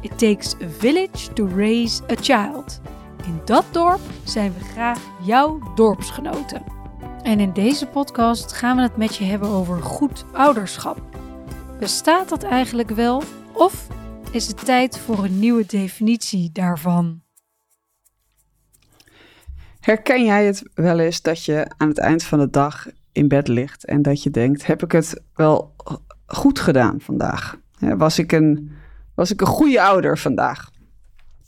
It takes a village to raise a child. In dat dorp zijn we graag jouw dorpsgenoten. En in deze podcast gaan we het met je hebben over goed ouderschap. Bestaat dat eigenlijk wel of is het tijd voor een nieuwe definitie daarvan? Herken jij het wel eens dat je aan het eind van de dag in bed ligt en dat je denkt: heb ik het wel goed gedaan vandaag? Was ik een, was ik een goede ouder vandaag?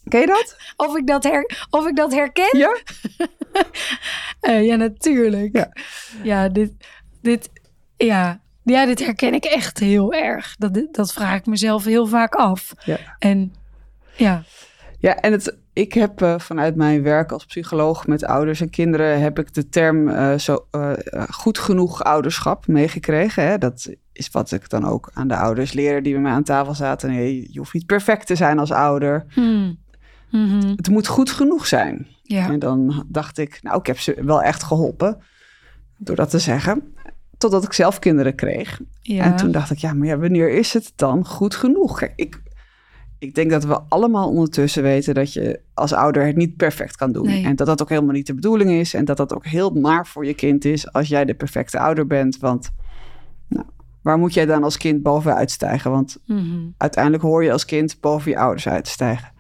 Ken je dat? Of ik dat, her, of ik dat herken? Ja? uh, ja, natuurlijk. Ja, ja dit, dit, ja, ja, dit herken ik echt heel erg. Dat, dat vraag ik mezelf heel vaak af. Ja. En ja. Ja, en het, ik heb uh, vanuit mijn werk als psycholoog met ouders en kinderen... heb ik de term uh, zo, uh, goed genoeg ouderschap meegekregen. Hè? Dat is wat ik dan ook aan de ouders leer die bij mij aan tafel zaten. Nee, je hoeft niet perfect te zijn als ouder. Hmm. Mm-hmm. Het moet goed genoeg zijn. Ja. En dan dacht ik, nou, ik heb ze wel echt geholpen door dat te zeggen. Totdat ik zelf kinderen kreeg. Ja. En toen dacht ik, ja, maar ja, wanneer is het dan goed genoeg? Kijk, ik, ik denk dat we allemaal ondertussen weten dat je als ouder het niet perfect kan doen. En dat dat ook helemaal niet de bedoeling is. En dat dat ook heel naar voor je kind is als jij de perfecte ouder bent. Want nou, waar moet jij dan als kind bovenuit stijgen? Want mm-hmm. uiteindelijk hoor je als kind boven je ouders uit te stijgen.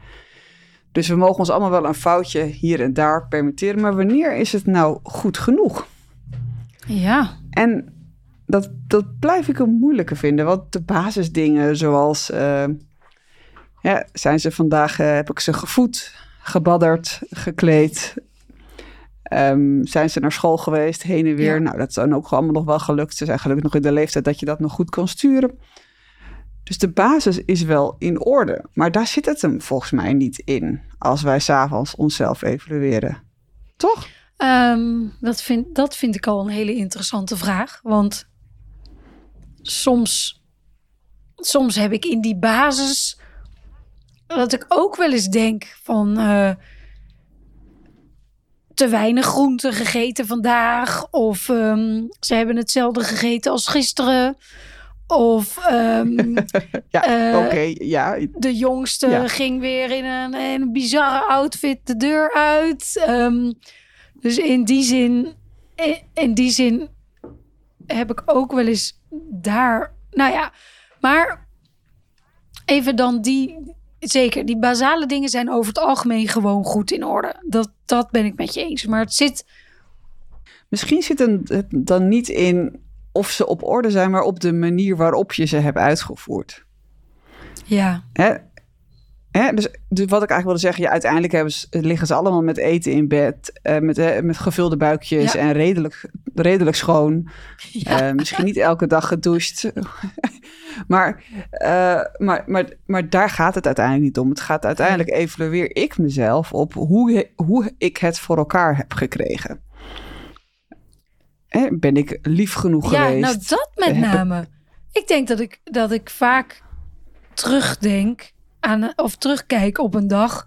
Dus we mogen ons allemaal wel een foutje hier en daar permitteren. Maar wanneer is het nou goed genoeg? Ja. En dat, dat blijf ik een moeilijke vinden. Want de basisdingen zoals... Uh, ja, zijn ze vandaag, uh, heb ik ze gevoed, gebadderd, gekleed. Um, zijn ze naar school geweest, heen en weer. Nou, dat is dan ook allemaal nog wel gelukt. Ze zijn gelukkig nog in de leeftijd dat je dat nog goed kan sturen. Dus de basis is wel in orde. Maar daar zit het hem volgens mij niet in. Als wij s'avonds onszelf evalueren. Toch? Um, dat, vind, dat vind ik al een hele interessante vraag. Want soms, soms heb ik in die basis dat ik ook wel eens denk van uh, te weinig groente gegeten vandaag. Of um, ze hebben hetzelfde gegeten als gisteren. Of um, ja, uh, oké, ja. De jongste ja. ging weer in een, in een bizarre outfit de deur uit. Um, dus in die zin, in, in die zin heb ik ook wel eens daar. Nou ja, maar even dan die. Zeker, die basale dingen zijn over het algemeen gewoon goed in orde. Dat, dat ben ik met je eens. Maar het zit. Misschien zit het dan niet in of ze op orde zijn, maar op de manier waarop je ze hebt uitgevoerd. Ja. Hè? Hè? Dus, dus, wat ik eigenlijk wilde zeggen, ja, uiteindelijk hebben ze, liggen ze allemaal met eten in bed, uh, met, uh, met gevulde buikjes en redelijk, redelijk schoon. Ja. Uh, misschien niet elke dag gedoucht. maar, maar, maar, maar daar gaat het uiteindelijk niet om. Het gaat uiteindelijk evalueer ik mezelf op hoe, hoe ik het voor elkaar heb gekregen ben ik lief genoeg ja, geweest? Ja, nou dat met name. ik denk dat ik, dat ik vaak terugdenk aan, of terugkijk op een dag.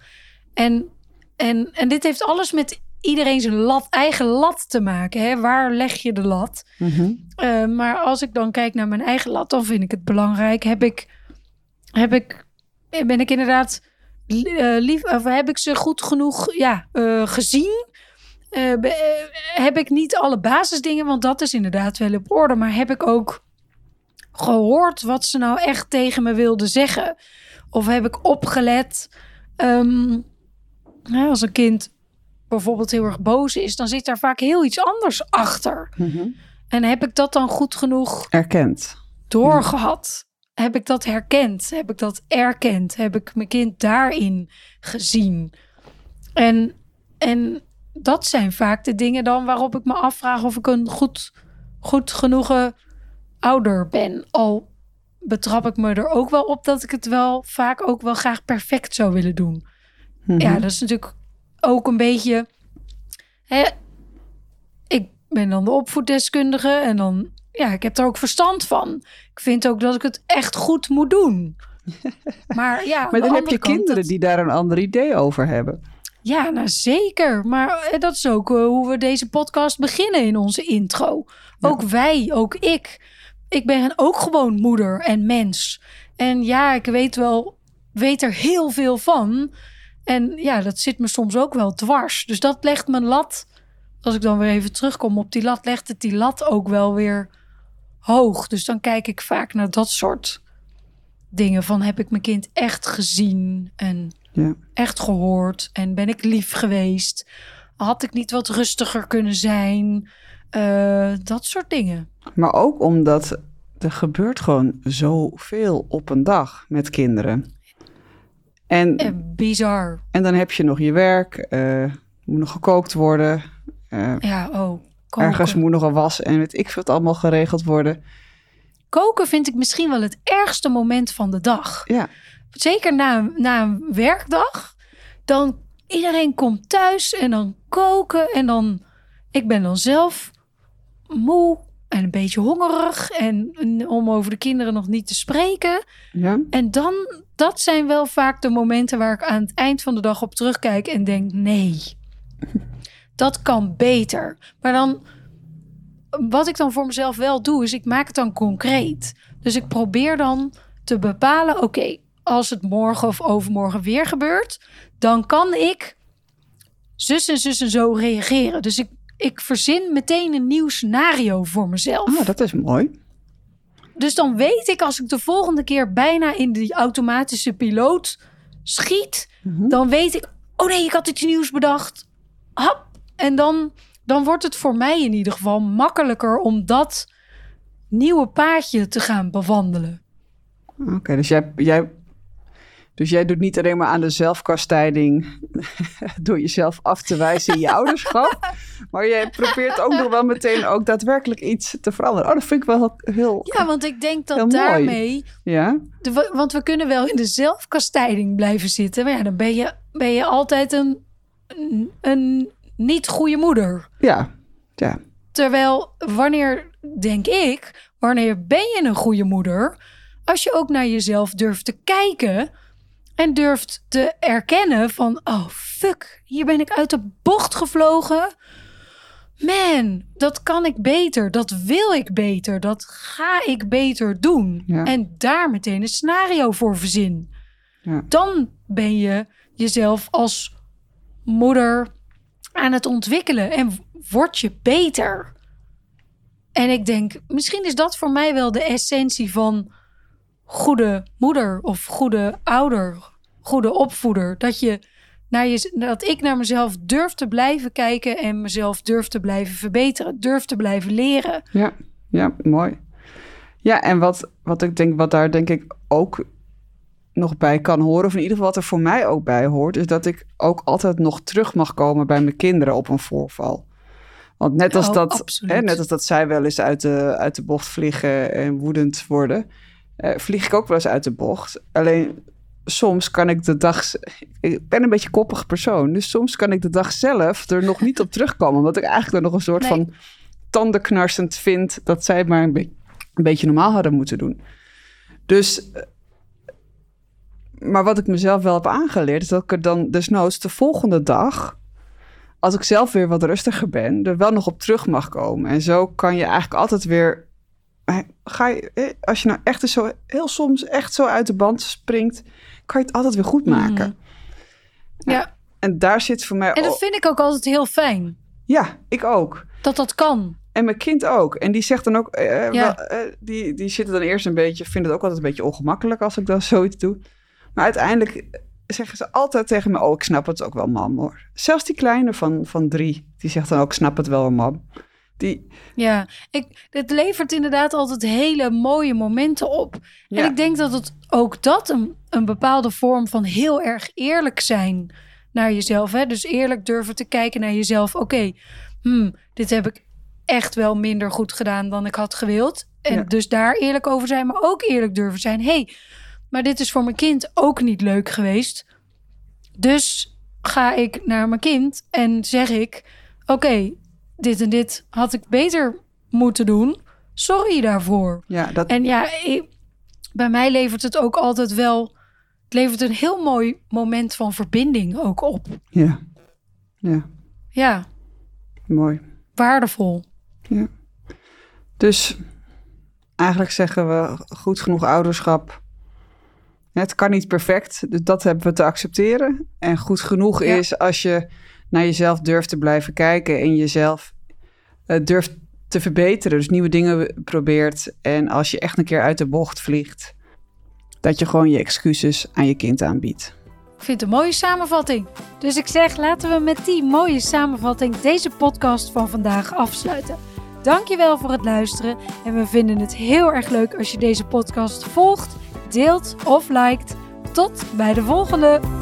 En, en, en dit heeft alles met iedereen zijn lat, eigen lat te maken. Hè? Waar leg je de lat? Mhm. Eh, maar als ik dan kijk naar mijn eigen lat, dan vind ik het belangrijk. Heb ik, heb ik, ben ik inderdaad uh, lief, of heb ik ze goed genoeg ja, uh, gezien? Heb ik niet alle basisdingen, want dat is inderdaad wel op orde. Maar heb ik ook gehoord wat ze nou echt tegen me wilden zeggen? Of heb ik opgelet? Um, als een kind bijvoorbeeld heel erg boos is, dan zit daar vaak heel iets anders achter. Mhm. En heb ik dat dan goed genoeg erkend? Doorgehad. Heb ik dat herkend? Heb ik dat erkend? Heb ik mijn kind daarin gezien? En, en dat zijn vaak de dingen dan waarop ik me afvraag of ik een goed, goed genoegen ouder ben. Al betrap ik me er ook wel op dat ik het wel vaak ook wel graag perfect zou willen doen. Mhm. Ja, dat is natuurlijk ook een beetje. Hè, ik ben dan de opvoeddeskundige en dan, ja, ik heb er ook verstand van. Ik vind ook dat ik het echt goed moet doen. Maar ja, Maar dan heb je kant, kinderen dat- die daar een ander idee over hebben. Ja, nou zeker. Maar eh, dat is ook eh, hoe we deze podcast beginnen in onze intro. Ook wij, ook ik. Ik ben ook gewoon moeder en mens. En ja, ik weet wel, weet er heel veel van. En ja, dat zit me soms ook wel dwars. Dus dat legt mijn lat, als ik dan weer even terugkom op die lat, legt het die lat ook wel weer hoog. Dus dan kijk ik vaak naar dat soort dingen van heb ik mijn kind echt gezien en Ja. echt gehoord en ben ik lief geweest? Had ik niet wat rustiger kunnen zijn? Eh, dat soort dingen. Maar ook omdat er gebeurt gewoon zoveel op een dag met kinderen. En, Eh, bizar. en dan heb je nog je werk, eh, moet nog gekookt worden. eh, Ja, oh. Koken. ergens moet nog een was en weet ik veel wat allemaal geregeld worden. koken vind ik misschien wel het ergste moment van de dag. Ja, Zeker na, een- na een werkdag. Dan iedereen komt thuis en dan koken. En dan, ik ben dan zelf moe en een beetje hongerig. En en om over de kinderen nog niet te spreken. ja. En dan, dat zijn wel vaak de momenten waar ik aan het eind van de dag op terugkijk en denk: nee, dat kan beter. Maar dan, wat ik dan voor mezelf wel doe, is ik maak het dan concreet. Dus ik probeer dan te bepalen: oké, als het morgen of overmorgen weer gebeurt, dan kan ik zus en zus en zo reageren. Dus ik, ik verzin meteen een nieuw scenario voor mezelf. Oh, dat is mooi. Dus dan weet ik als ik de volgende keer bijna in die automatische piloot schiet, Mhm. dan weet ik, oh nee, ik had iets nieuws bedacht. Hap. En dan, dan wordt het voor mij in ieder geval makkelijker om dat nieuwe paadje te gaan bewandelen. Oké, dus jij, jij, dus jij doet niet alleen maar aan de zelfkastijding door jezelf af te wijzen in je ouderschap, maar jij probeert ook nog wel meteen ook daadwerkelijk iets te veranderen. Oh, dat vind ik wel heel, Ja, want ik denk dat daarmee ja. De- want we kunnen wel in de zelfkastijding blijven zitten. Maar ja, dan ben je, ben je altijd een, een, een niet goede moeder. Ja, ja, Terwijl, wanneer, denk ik, wanneer ben je een goede moeder? Als je ook naar jezelf durft te kijken en durft te erkennen van, oh fuck, hier ben ik uit de bocht gevlogen. Man, dat kan ik beter, dat wil ik beter, dat ga ik beter doen. Ja. En daar meteen een scenario voor verzin. Ja. Dan ben je jezelf als moeder aan het ontwikkelen en word je beter. En ik denk, misschien is dat voor mij wel de essentie van goede moeder of goede ouder, goede opvoeder. Dat, je naar je, dat ik naar mezelf durf te blijven kijken en mezelf durf te blijven verbeteren, durf te blijven leren. ja, ja, mooi. Ja, en wat, wat ik denk, wat daar denk ik ook nog bij kan horen, of in ieder geval wat er voor mij ook bij hoort, is dat ik ook altijd nog terug mag komen bij mijn kinderen op een voorval. Want net als, Oh, dat, hè, net als dat zij wel eens uit de, uit de bocht vliegen en woedend worden, eh, vlieg ik ook wel eens uit de bocht. Alleen soms kan ik de dag. Ik ben een beetje koppig persoon. Dus soms kan ik de dag zelf er nog niet op terugkomen. Omdat ik eigenlijk er nog een soort Nee. van tandenknarsend vind dat zij het maar een, be- een beetje normaal hadden moeten doen. Dus. eh, Maar wat ik mezelf wel heb aangeleerd, is dat ik er dan desnoods de volgende dag, als ik zelf weer wat rustiger ben, er wel nog op terug mag komen. En zo kan je eigenlijk altijd weer maar ga je, eh, als je nou echt eens zo heel soms echt zo uit de band springt, kan je het altijd weer goed maken. Ja, En daar zit voor mij en dat vind ik ook altijd heel fijn. Ja, ik ook. Dat dat kan. En mijn kind ook. En die zegt dan ook, eh, Ja. wel, eh, die, die zitten dan eerst een beetje, vindt het ook altijd een beetje ongemakkelijk als ik dan zoiets doe. Maar uiteindelijk zeggen ze altijd tegen me, oh, ik snap het ook wel, mam hoor. Zelfs die kleine van, van drie, die zegt dan ook, ik snap het wel, mam. Die, Ja, ik, het levert inderdaad altijd hele mooie momenten op. Ja. En ik denk dat het ook dat een, een bepaalde vorm van heel erg eerlijk zijn naar jezelf. Hè? Dus eerlijk durven te kijken naar jezelf. Oké, hmm, dit heb ik echt wel minder goed gedaan dan ik had gewild. En Ja. dus daar eerlijk over zijn, maar ook eerlijk durven zijn. hey, maar dit is voor mijn kind ook niet leuk geweest. Dus ga ik naar mijn kind en zeg ik: Oké, dit en dit had ik beter moeten doen. Sorry daarvoor. Ja, dat, En ja, ik- bij mij levert het ook altijd wel. Het levert een heel mooi moment van verbinding ook op. ja. ja, Ja, mooi. waardevol. Ja. Dus eigenlijk zeggen we goed genoeg ouderschap. Het kan niet perfect, dus dat hebben we te accepteren. En goed genoeg Ja. is als je naar jezelf durft te blijven kijken en jezelf eh, durft te verbeteren. Dus nieuwe dingen probeert. En als je echt een keer uit de bocht vliegt, dat je gewoon je excuses aan je kind aanbiedt. Ik vind het een mooie samenvatting. Dus ik zeg, laten we met die mooie samenvatting deze podcast van vandaag afsluiten. Dankjewel voor het luisteren en we vinden het heel erg leuk als je deze podcast volgt, deelt of liked. Tot bij de volgende!